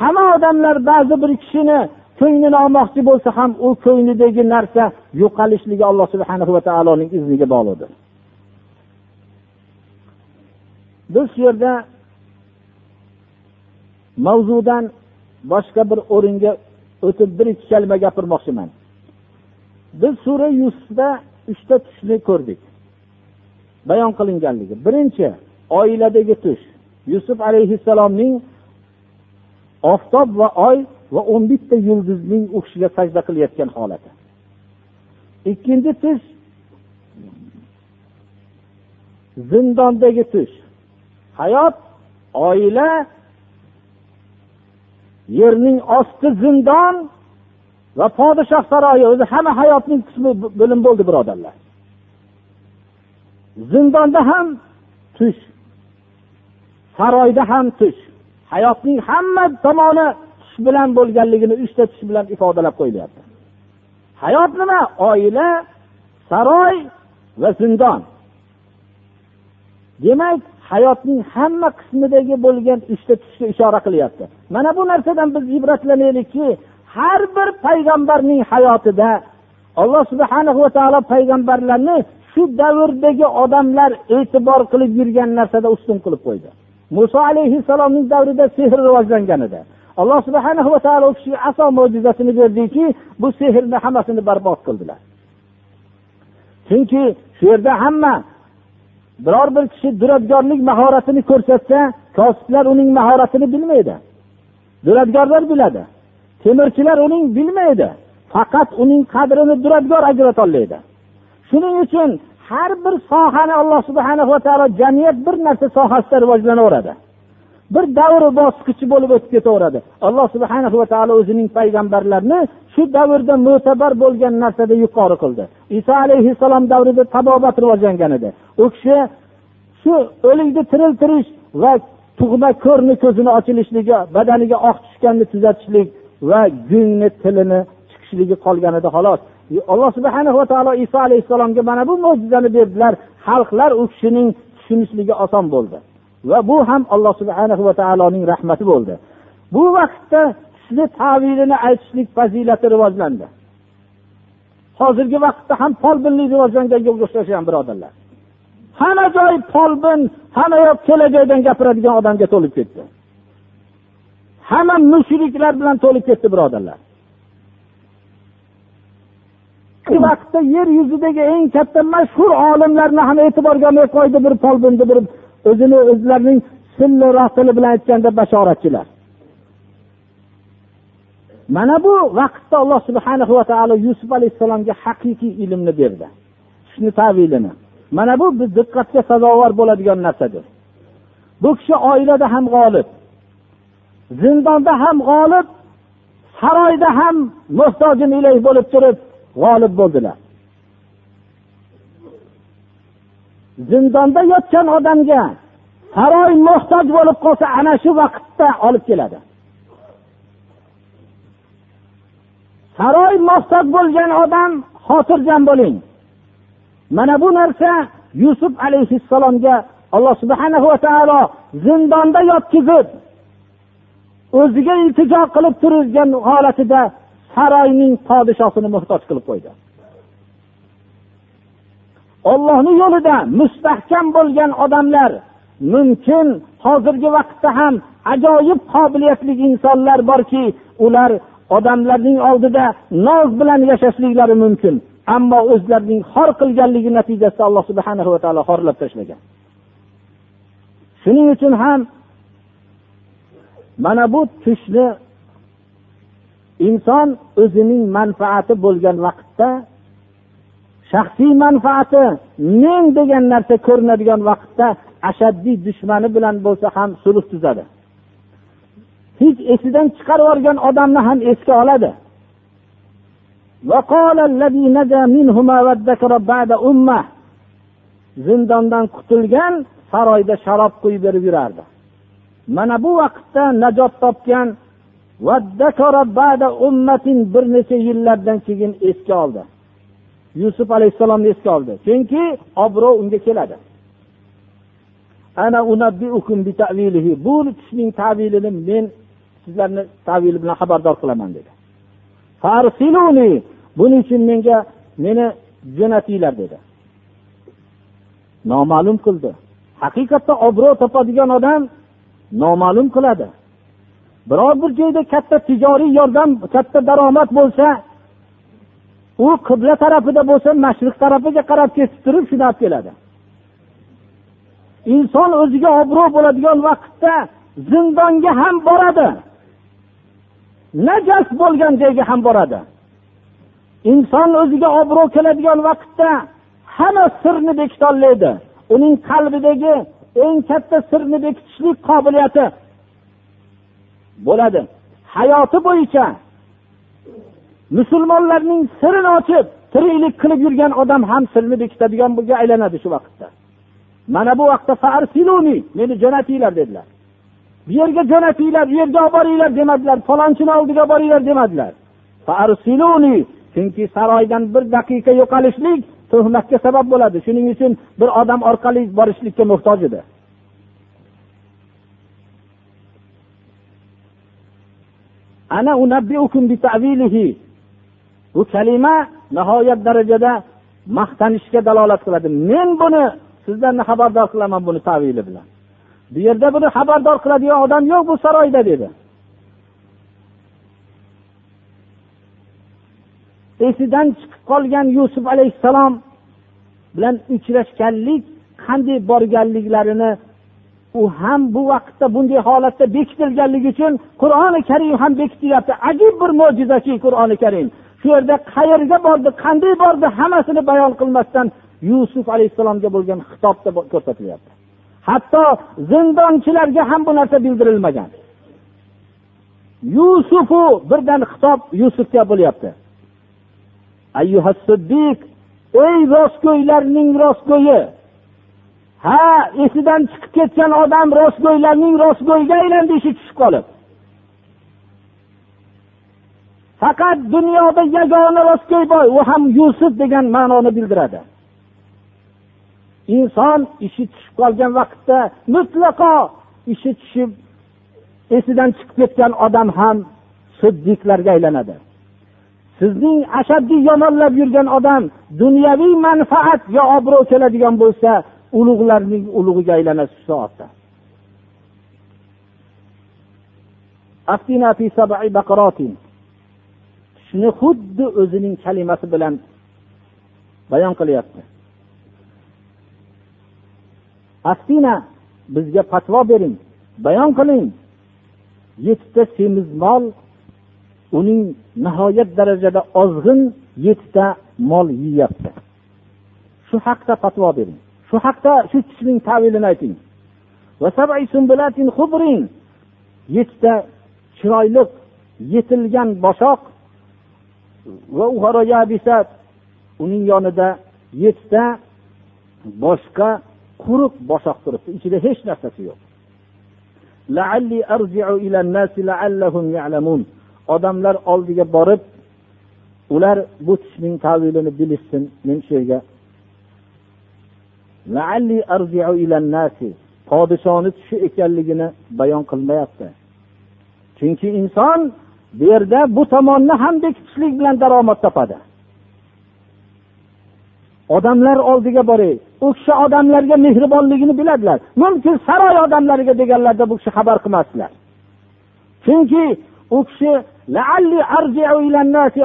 Hamma odamlar ba'zi bir kishini ko'nglini olmoqchi bo'lsa ham u ko'nglidagi narsa yo'qolishligi alloh subhana va taoloning izniga bog'liqdir. Biz shu yerda mavzudan boshqa bir o'ringa o'tib bir ikki kalima gapirmoqchiman. Biz sura yusufda uchta tushni ko'rdik. Bayon qilinganligi. Birinchi oiladagi tush. Yusuf alayhissalomning oftob va oy va o'n bitta yulduzning u kishiga sajda qilayotgan holati. Ikkinchi tush zindondagi tush. Hayot oila yerning osti zindon va podshoh saroyi. O'zi hamma hayotning qismi bo'lim bo'ldi birodarlar. Zindonda ham tush saroyda ham tush. Hayotning hamma tomoni tush bilan bo'lganligini uchta tush bilan ifodalab qo'yilyapti. Hayot nima? Oila saroy va zindon. Demak hayotning hamma qismidagi bo'lgan uchta tushga ishora qilyapti. Mana bu narsadan biz ibratlanaylikki har bir payg'ambarning hayotida alloh subhana va taolo payg'ambarlarni shu davrdagi odamlar e'tibor qilib yurgan narsada ustun qilib qo'ydi. Muso alayhissalomning davrida sehr rivojlangan edi. Alloh subhana va taolo u kishiga aso mo'jizasini berdiki bu sehrni hammasini barbod qildilar. Chunki shu yerda hamma biror bir kishi duradgorlik mahoratini ko'rsatsa kosiblar uning mahoratini bilmaydi. Duradgorlar biladi. Temirchilar uning bilmaydi. Faqat uning qadrini duradgor ajratolmaydi. Shuning uchun har bir sohani alloh subhana va taolo jamiyat bir narsa sohasida rivojlanaveradi. Bir davr bosqichi bo'lib o'tib ketaveradi. Alloh subhana va taolo o'zining payg'ambarlarini shu davrda mo'tabar bo'lgan narsada yuqori qildi. Iso alayhissalom davrida tabobat rivojlangan edi. U kishi shu o'likni tiriltirish va tug'ma ko'rni ko'zini ochilishligi badaniga oq tushganni tuzatishlik va gungni tilini chiqishligi qolgan edi xolos. Alloh subhana va taolo iso alayhissalomga mana bu mo'jizani berdilar. Xalqlar u kishining tushunishligi oson bo'ldi. Va bu ham alloh subhana va taoloning rahmati bo'ldi. Bu vaqtda tushni tavilini aytishlik fazilati rivojlandi. Hozirgi vaqtda ham folbinlik rivojlanganga o'xshagan birodarlar. Hamma joy folbin hamma yoq kelajakdan gapiradigan odamga to'lib ketdi. Hamma mushriklar bilan to'lib ketdi birodarlar. Shu vaqtda yer yuzidagi eng katta mashhur olimlarni ham e'tiborga olmay qo'ydi bir folbinni bir o'zini o'zlarining silliroq tili bilan aytganda bashoratchilar. Mana bu vaqtda alloh subhana va taolo yusuf alayhissalomga haqiqiy ilmni berdi. Shuni tavilini. Mana bu biz diqqatga sazovor bo'ladigan narsadir. Bu kishi oilada ham g'olib zindonda ham g'olib saroyda ham muhtojim ilay bo'lib turib g'olib bo'ldilar. Zindonda yotgan odamga saroy muhtoj bo'lib qolsa ana shu vaqtda olib keladi. Saroy muhtoj bo'lgan odam xotirjam bo'ling. Mana bu narsa yusuf alayhissalomga alloh subhana va taolo zindonda yotkizib o'ziga iltijo qilib turgan holatida saroyning podshosini muhtoj qilib qo'ydi. Ollohni yo'lida mustahkam bo'lgan odamlar mumkin hozirgi vaqtda ham ajoyib qobiliyatli insonlar borki ular odamlarning oldida noz bilan yashashliklari mumkin ammo o'zlarining xor qilganligi natijasida alloh subhana va taolo xorlab tashlagan. Shuning uchun ham mana bu tushni inson o'zining manfaati bo'lgan vaqtda shaxsiy manfaati men degan narsa ko'rinadigan vaqtda ashaddiy dushmani bilan bo'lsa ham sulh tuzadi. Hech esidan chiqarib yuborgan odamni ham esga oladi. Zindondan qutulgan saroyda sharob quyib berib yurardi. Mana bu vaqtda najot topgan bir necha yillardan keyin esga oldi yusuf alayhissalomni esga oldi chunki obro' unga keladi bu tushning tavilini men sizlarni tavili bilan xabardor qilaman dedi buning uchun menga meni jo'natinglar dedi noma'lum qildi haqiqatda obro' topadigan odam noma'lum qiladi biror bir joyda katta tijoriy yordam katta daromad bo'lsa u qibla tarafida bo'lsa mashriq tarafiga qarab ketib turib shuni olib keladi. Inson o'ziga obro' bo'ladigan vaqtda zindonga ham boradi. Najas bo'lgan joyga ham boradi. Inson o'ziga obro' keladigan vaqtda hamma sirni bekitolmaydi uning qalbidagi eng katta sirni bekitishlik qobiliyati bo'ladi. Hayoti bo'yicha musulmonlarning sirini ochib tiriklik qilib yurgan odam ham sirni bo'lga aylanadi shu vaqtda. Mana bu vaqtda meni jo'natinglar dedilar. Bu yerga jo'natinglar bu yerga olib boringlar demadilar falonchini oldiga boringlar demadilar. Chunki saroydan bir daqiqa yo'qolishlik tuhmatga sabab bo'ladi. Shuning uchun bir odam orqali borishlikka muhtoj edi. Ana bu kalima nihoyat darajada maqtanishga dalolat qiladi. Men buni sizlarni xabardor qilaman buni tavili bilan. Bu yerda buni xabardor qiladigan odam yo'q bu saroyda dedi. Esidan chiqib qolgan yusuf alayhissalom bilan uchrashganlik qanday borganliklarini u ham bu vaqtda bunday holatda bekitilganligi uchun qur'oni karim ham bekitilyapti ajib bir mo'jizaki qur'oni karim. Shu yerda qayerga bordi qanday bordi hammasini bayon qilmasdan yusuf alayhissalomga bo'lgan xitobda ko'rsatilyapti. Hatto zindonchilarga ham bu narsa bildirilmagan. Yusufu birdan xitob yusufga bo'lyapti. Ey rostgo'ylarning rostgo'yi ha esidan chiqib ketgan odam rostgo'ylarning rostgo'yiga aylandi ishi tushib qolib. Faqat dunyoda yagona rostgo'y bor u ham yusuf degan ma'noni bildiradi. Inson ishi tushib qolgan vaqtda mutlaqo ishi tushib esidan chiqib ketgan odam ham siddiqlarga aylanadi. Sizning ashaddiy yomonlab yurgan odam dunyoviy manfaat yo obro' keladigan bo'lsa ulug'larning ulug'iga aylanasiz shu soatda. Shuni xuddi o'zining kalimasi bilan bayon qilyapti. Astina bizga fatvo bering bayon qiling. Yettita semiz mol uning nihoyat darajada ozg'in yettita mol yeyapti. Shu haqda fatvo bering. Shu haqda shu tushning tavilini ayting. Yettita chiroyli yetilgan boshoq va uning yonida yettita boshqa quruq boshoq turibdi. Ichida hech narsasi yo'q. Odamlar oldiga borib ular bu tushning tavilini bilishsin men shu yerga podshoni tushi ekanligini bayon qilmayapti. Chunki inson bu yerda bu tomonni ham bekitishlik bilan daromad topadi. Odamlar oldiga boray u kishi odamlarga mehribonligini biladilar. Mumkin saroy odamlariga deganlarda bu kishi xabar qilmasdilar. Chunki u kishi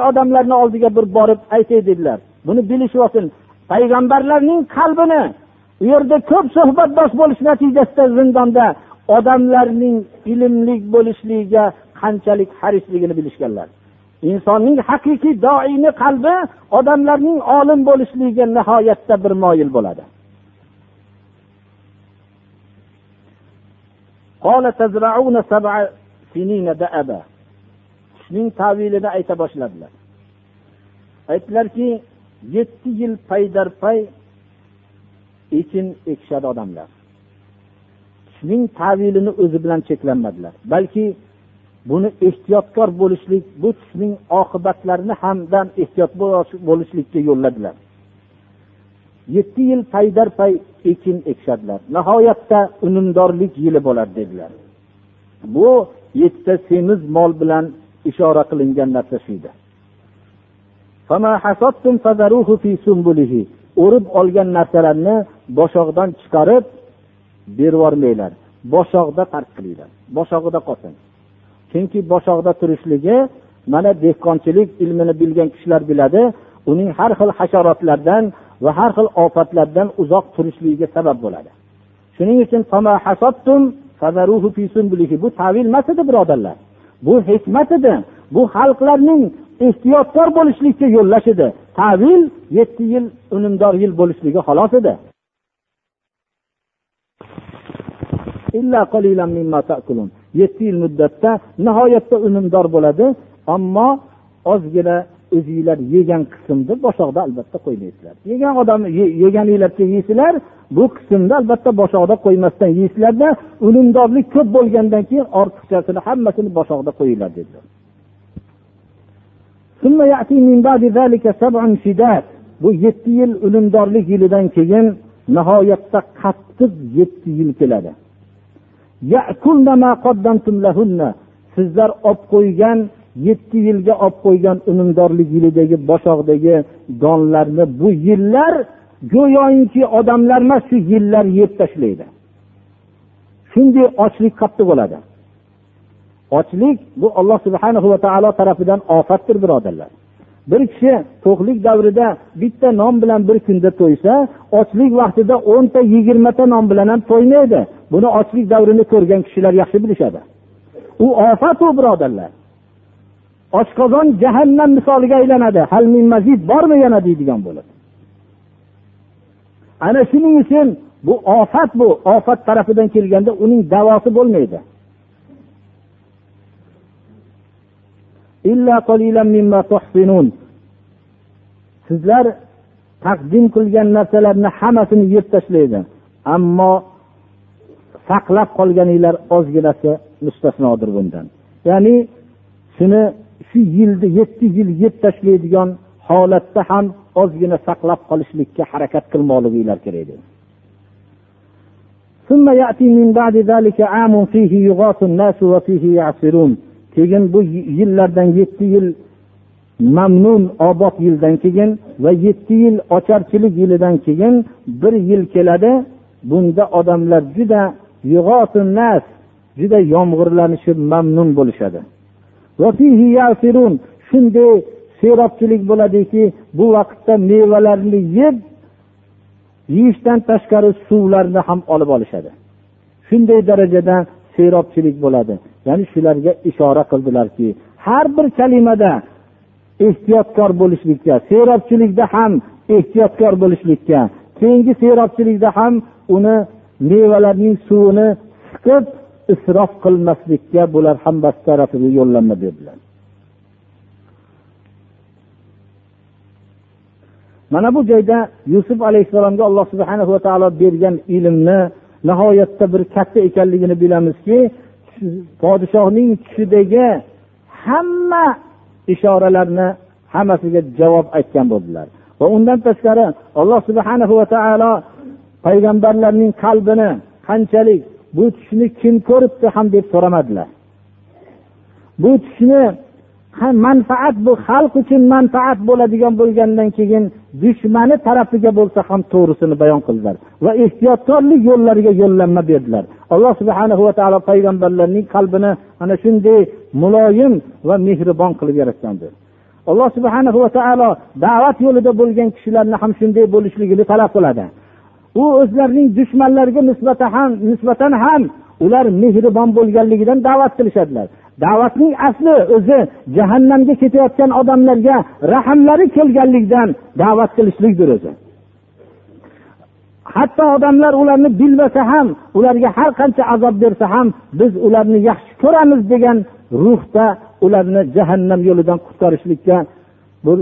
odamlarni oldiga bir borib aytay dedilar. Buni bilishib olsin payg'ambarlarning qalbini u yerda ko'p suhbatdosh bo'lish natijasida zindonda odamlarning ilmli bo'lishligiga qanchalik harisligini bilishganlar. Insonning haqiqiy doini qalbi odamlarning olim bo'lishligiga nihoyatda bir moyil bo'ladi. Shuning tavilini ayta boshladilar. Aytdilarki yetti yil paydar pay ekin ekishadi odamlar. Shuning tavilini o'zi bilan cheklanmadilar. Balki buni ehtiyotkor bo'lishlik bu tushning oqibatlarini hamdan ehtiyot bo'lishlikka yo'lladilar. Yetti yil paydarpay ekin ekishadilar. Nihoyatda unumdorlik yili bo'ladi dedilar. Bu yettita semiz mol bilan ishora qilingan narsa shu edi. O'rib olgan narsalarni boshog'dan chiqarib berib yubormanglar tark qilinglar. Boshog'ida qolsin. Chunki boshog'da turishligi mana dehqonchilik ilmini bilgan kishilar biladi uning har xil hasharotlardan va har xil ofatlardan uzoq turishligiga sabab bo'ladi. Shuning uchun bu tavil emas edi birodarlar. Bu hikmat edi. Bu xalqlarning ehtiyotkor bo'lishlikka yo'llash edi. Tavil yetti yil unumdor yil bo'lishligi xolos edi. Yetti yil muddatda nihoyatda unumdor bo'ladi ammo ozgina o'zinglar yegan qismni boshoqda albatta qo'ymaysizlar. Yegan odam yeganinglarcha yeysizlar bu qismni albatta boshoqda qo'ymasdan yeysizlarda unumdorlik ko'p bo'lgandan keyin ortiqchasini hammasini boshoqda qo'yinglar dedilar. Bu yetti yil unumdorlik yilidan keyin nihoyatda qattiq yetti yil keladi. sizlar olib qo'ygan yetti yilga olib qo'ygan unumdorlik yilidagi boshoqdagi donlarni bu yillar go'yoki odamlar emas shu yillar yeb tashlaydi. Shunday ochlik qattiq bo'ladi. Ochlik bu alloh subhana va taolo tarafidan ofatdir birodarlar. Bir kishi to'qlik davrida bitta non bilan bir kunda to'ysa ochlik vaqtida o'nta yigirmata non bilan ham to'ymaydi. Buni ochlik davrini ko'rgan kishilar yaxshi bilishadi. U ofat u birodarlar. Oshqozon jahannam misoliga aylanadi. Halmin mazid bormi yana deydigan bo'ladi ana shuning uchun bu ofat bu. Ofat tarafidan kelganda uning davosi bo'lmaydi. Sizlar taqdim qilgan narsalarni hammasini yeb tashlaydi. Ammo saqlab qolganinglar ozginasi mustasnodir bundan. Ya'ni shuni shu yilni yetti yil yeb tashlaydigan holatda ham ozgina saqlab qolishlikka harakat qilmoqliginglar kerak dedi. Keyin bu yillardan yetti yil mamnun obod yildan keyin va yetti yil ocharchilik yilidan keyin bir yil keladi bunda odamlar juda nas juda yomg'irlanishib mamnun bo'lishadi. Shunday serobchilik bo'ladiki bu vaqtda mevalarni yeb yeyishdan tashqari suvlarni ham olib olishadi. Shunday darajada serobchilik bo'ladi. Ya'ni shularga ishora qildilarki har bir kalimada ehtiyotkor bo'lishlikka serobchilikda ham ehtiyotkor bo'lishlikka keyingi serobchilikda ham uni mevalarning suvini siqib isrof qilmaslikka bular hammasi tarafiga yo'llanma berdilar mana bu joyda yusuf alayhissalomga alloh subhana va taolo bergan ilmni nihoyatda bir katta ekanligini bilamizki podshohning tushidagi hamma ishoralarni hammasiga javob aytgan bo'ldilar. Va undan tashqari alloh subhana va taolo payg'ambarlarning qalbini qanchalik bu tushni kim ko'ribdi ham deb so'ramadilar. Bu tushni manfaat bu xalq uchun manfaat bo'ladigan bo'lgandan keyin dushmani tarafiga bo'lsa ham to'g'risini bayon qildilar. Va ehtiyotkorlik yo'llariga yo'llanma berdilar. Alloh subhana va taolo payg'ambarlarning qalbini ana shunday muloyim va mehribon qilib yaratgandir. Alloh subhana va taolo da'vat yo'lida bo'lgan kishilarni ham shunday bo'lishligini talab qiladi. U o'zlarining dushmanlariga nisbatan ham nisbatan ham ular mehribon bo'lganligidan da'vat qilishadilar. Da'vatning asli o'zi jahannamga ketayotgan odamlarga rahmlari kelganligidan da'vat qilishlikdir o'zi. Hatto odamlar ularni bilmasa ham ularga har qancha azob bersa ham biz ularni yaxshi ko'ramiz degan ruhda ularni jahannam yo'lidan qutqarishlikka bu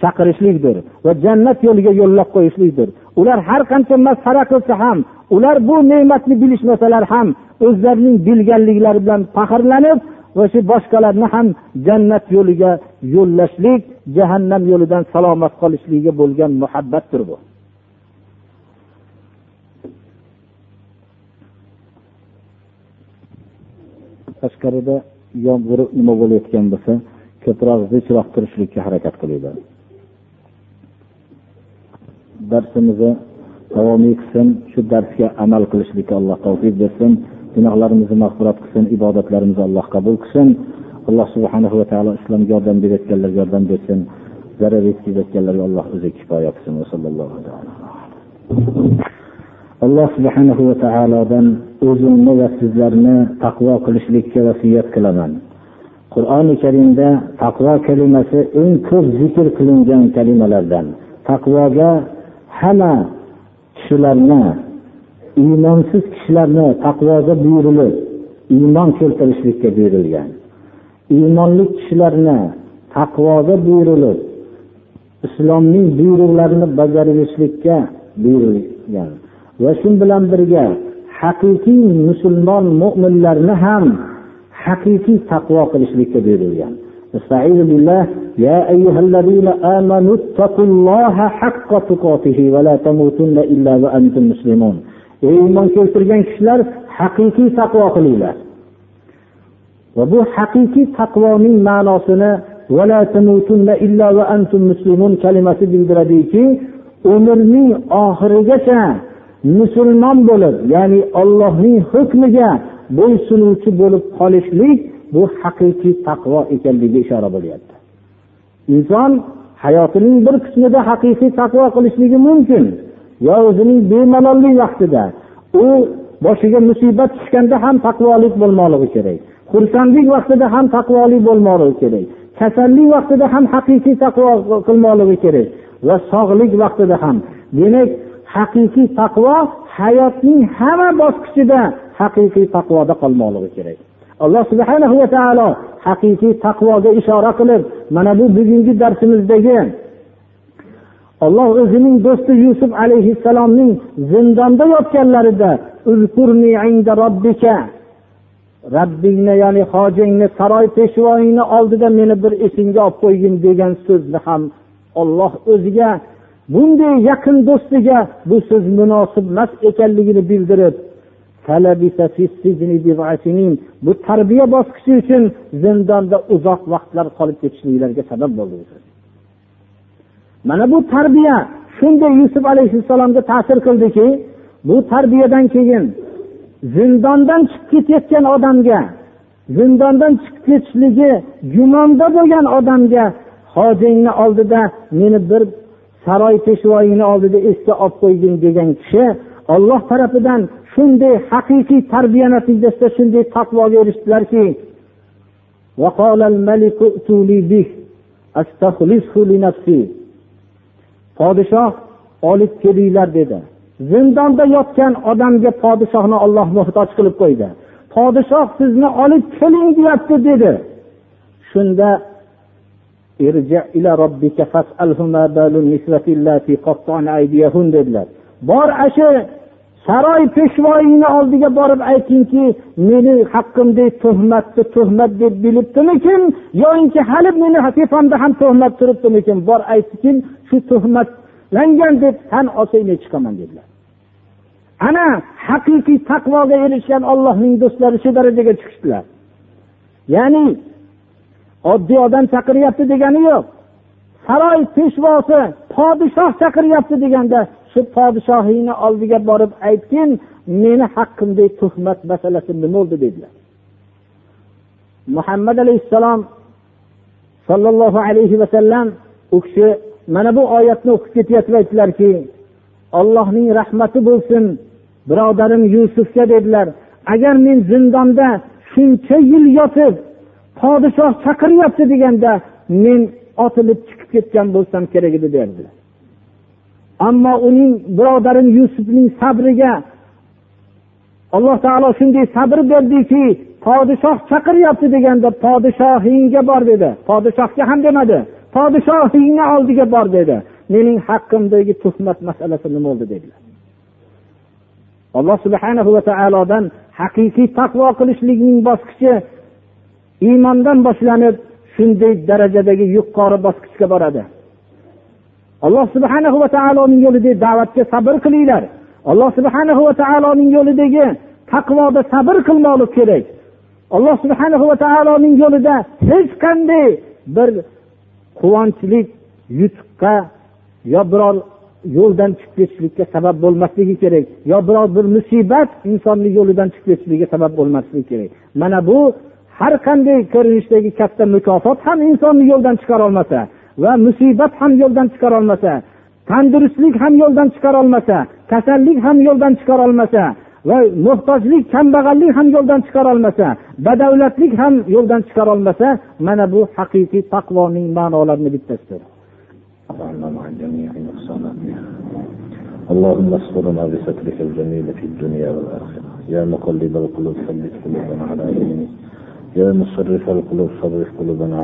chaqirishlikdir va jannat yo'liga yo'llab qo'yishlikdir. Ular har qancha masxara qilsa ham ular bu ne'matni bilishmasalar ham o'zlarining bilganliklari bilan faxrlanib va shu boshqalarni ham jannat yo'liga yo'llashlik jahannam yo'lidan salomat qolishligiga bo'lgan muhabbatdir bu. Tashqarida yomg'ir nima bo'layotgan bo'lsa ko'proq zichroq turishlikka harakat qilinglar. Darsimizni davomiy qilsin shu darsga amal qilishlikka alloh tavfiq bersin. Gunohlarimizni mag'firat qilsin ibodatlarimizni alloh qabul qilsin. Alloh subhanahu va taolo islomga yordam berayotganlarga yordam bersin. Zarar yetkazayotganlarga alloh o'zi kifoya qilsin. Alloh subhanahu va taolodan o'zimni va sizlarni taqvo qilishlikka vasiyat qilaman. Qur'oni karimda taqvo kalimasi eng ko'p zikr qilingan kalimalardan. Taqvoga hamma kishilarni iymonsiz kishilarni taqvoga buyurilib iymon keltirishlikka buyurilgan iymonli kishilarni taqvoga buyurilib islomning buyruqlarini bajarishlikka buyurilgan va shu bilan birga haqiqiy musulmon mo'minlarni ham haqiqiy taqvo qilishlikka buyurilgan استعيذ بالله يا أيها الذين آمنوا اتقوا الله حق تقاته ولا تموتن إلا وأنتم مسلمون ey iymon keltirgan kishilar haqiqiy taqvo qilinglar. Va bu haqiqiy taqvoning ma'nosini kalimasi bildiradiki umrning oxirigacha musulmon bo'lib ya'ni ollohning hukmiga bo'ysunuvchi bo'lib qolishlik bu haqiqiy taqvo ekanligiga ishora bo'lyapti. Inson hayotining bir qismida haqiqiy taqvo qilishligi mumkin. Yo o'zining bemalollik vaqtida u boshiga musibat tushganda ham taqvolik bo'lmoqligi kerak. Xursandlik vaqtida ham taqvolik bo'lmoqligi kerak. Kasallik vaqtida ham haqiqiy taqvo qilmoqligi kerak va sog'lik vaqtida ham. Demak haqiqiy taqvo hayotning hamma bosqichida haqiqiy taqvoda qolmoqligi kerak. Alloh subhana va taolo haqiqiy taqvoga ishora qilib mana bu bugungi darsimizdagi olloh o'zining do'sti yusuf alayhissalomning zindonda yotganlarida robbingni ya'ni hojingni saroy peshvoyingni oldida meni bir esingga olib qo'ygin degan so'zni ham olloh o'ziga bunday yaqin do'stiga bu so'z munosib emas ekanligini bildirib bu tarbiya bosqichi uchun zindonda uzoq vaqtlar qolib ketishliklariga sabab bo'ldi. Mana bu tarbiya shunday yusuf alayhissalomga ta'sir qildiki bu tarbiyadan keyin zindondan chiqib ketayotgan odamga zindondan chiqib ketishligi gumonda bo'lgan odamga hojingni oldida meni bir saroy peshvoyingni oldida esga olib qo'ygin degan kishi olloh tarafidan shunday haqiqiy tarbiya natijasida shunday taqvoga erishdilarki podshoh olib kelinglar dedi. Zindonda yotgan odamga podshohni olloh muhtoj qilib qo'ydi. Podshoh sizni olib keling deyapti dedi. Shunda dedilar. Bor ana shu saroy peshvoyingni oldiga borib aytingki meni haqqimda tuhmatni tuhmat deb bilibdimikin? Yoinki hali meni tepamda ham tuhmat turibdimikin? Bor aytgin shu tuhmatlangan deb tan olsang chiqaman dedilar. Ana haqiqiy taqvoga erishgan ollohning do'stlari shu darajaga chiqishdilar. Ya'ni oddiy odam chaqiryapti degani yo'q. Saroy peshvosi podshoh chaqiryapti deganda shu podshohingni oldiga borib aytgin meni haqqimda tuhmat masalasi nima bo'ldi dedilar. Muhammad alayhissalom sollallohu alayhi vasallam u kishi mana bu oyatni o'qib ketayotib aytdilarki ollohning rahmati bo'lsin birodarim yusufga dedilar. Agar men zindonda shuncha yil yotib podshoh chaqiryapti deganda men otilib chiqib ketgan bo'lsam kerak edi derdilar. Ammo uning birodarim yusufning sabriga alloh taolo shunday sabr berdiki podshoh chaqiryapti deganda podshohingga bor dedi. Podshohga ham demadi. Podshohingni oldiga bor dedi. Mening haqqimdagi tuhmat masalasi nima bo'ldi dedilar. Alloh subhana va taolodan haqiqiy taqvo qilishlikning bosqichi iymondan boshlanib shunday darajadagi yuqori bosqichga boradi. Alloh subhana va taoloning yo'lidagi da'vatga sabr qilinglar. Alloh subhana va taoloning yo'lidagi taqvoda sabr qilmoqlik kerak. Alloh subhana va taoloning yo'lida hech qanday bir quvonchlik yutuqqa yo biror yo'ldan chiqib ketishlikka sabab bo'lmasligi kerak yo biror bir musibat insonni yo'lidan chiqib ketishligiga sabab bo'lmasligi kerak. Mana bu har qanday ko'rinishdagi katta mukofot ham insonni yo'ldan chiqarolmasa va musibat ham yo'ldan chiqarolmasa tandurustlik ham yo'ldan chiqarolmasa kasallik ham yo'ldan chiqarolmasa va muhtojlik kambag'allik ham yo'ldan chiqarolmasa badavlatlik ham yo'ldan chiqarolmasa mana bu haqiqiy taqvoning ma'nolarini bittasidir اللهم استرنا بسترك الجميل في الدنيا والآخرة يا مقلب القلوب ثبت قلوبنا على دينك يا مصرف القلوب صرف قلوبنا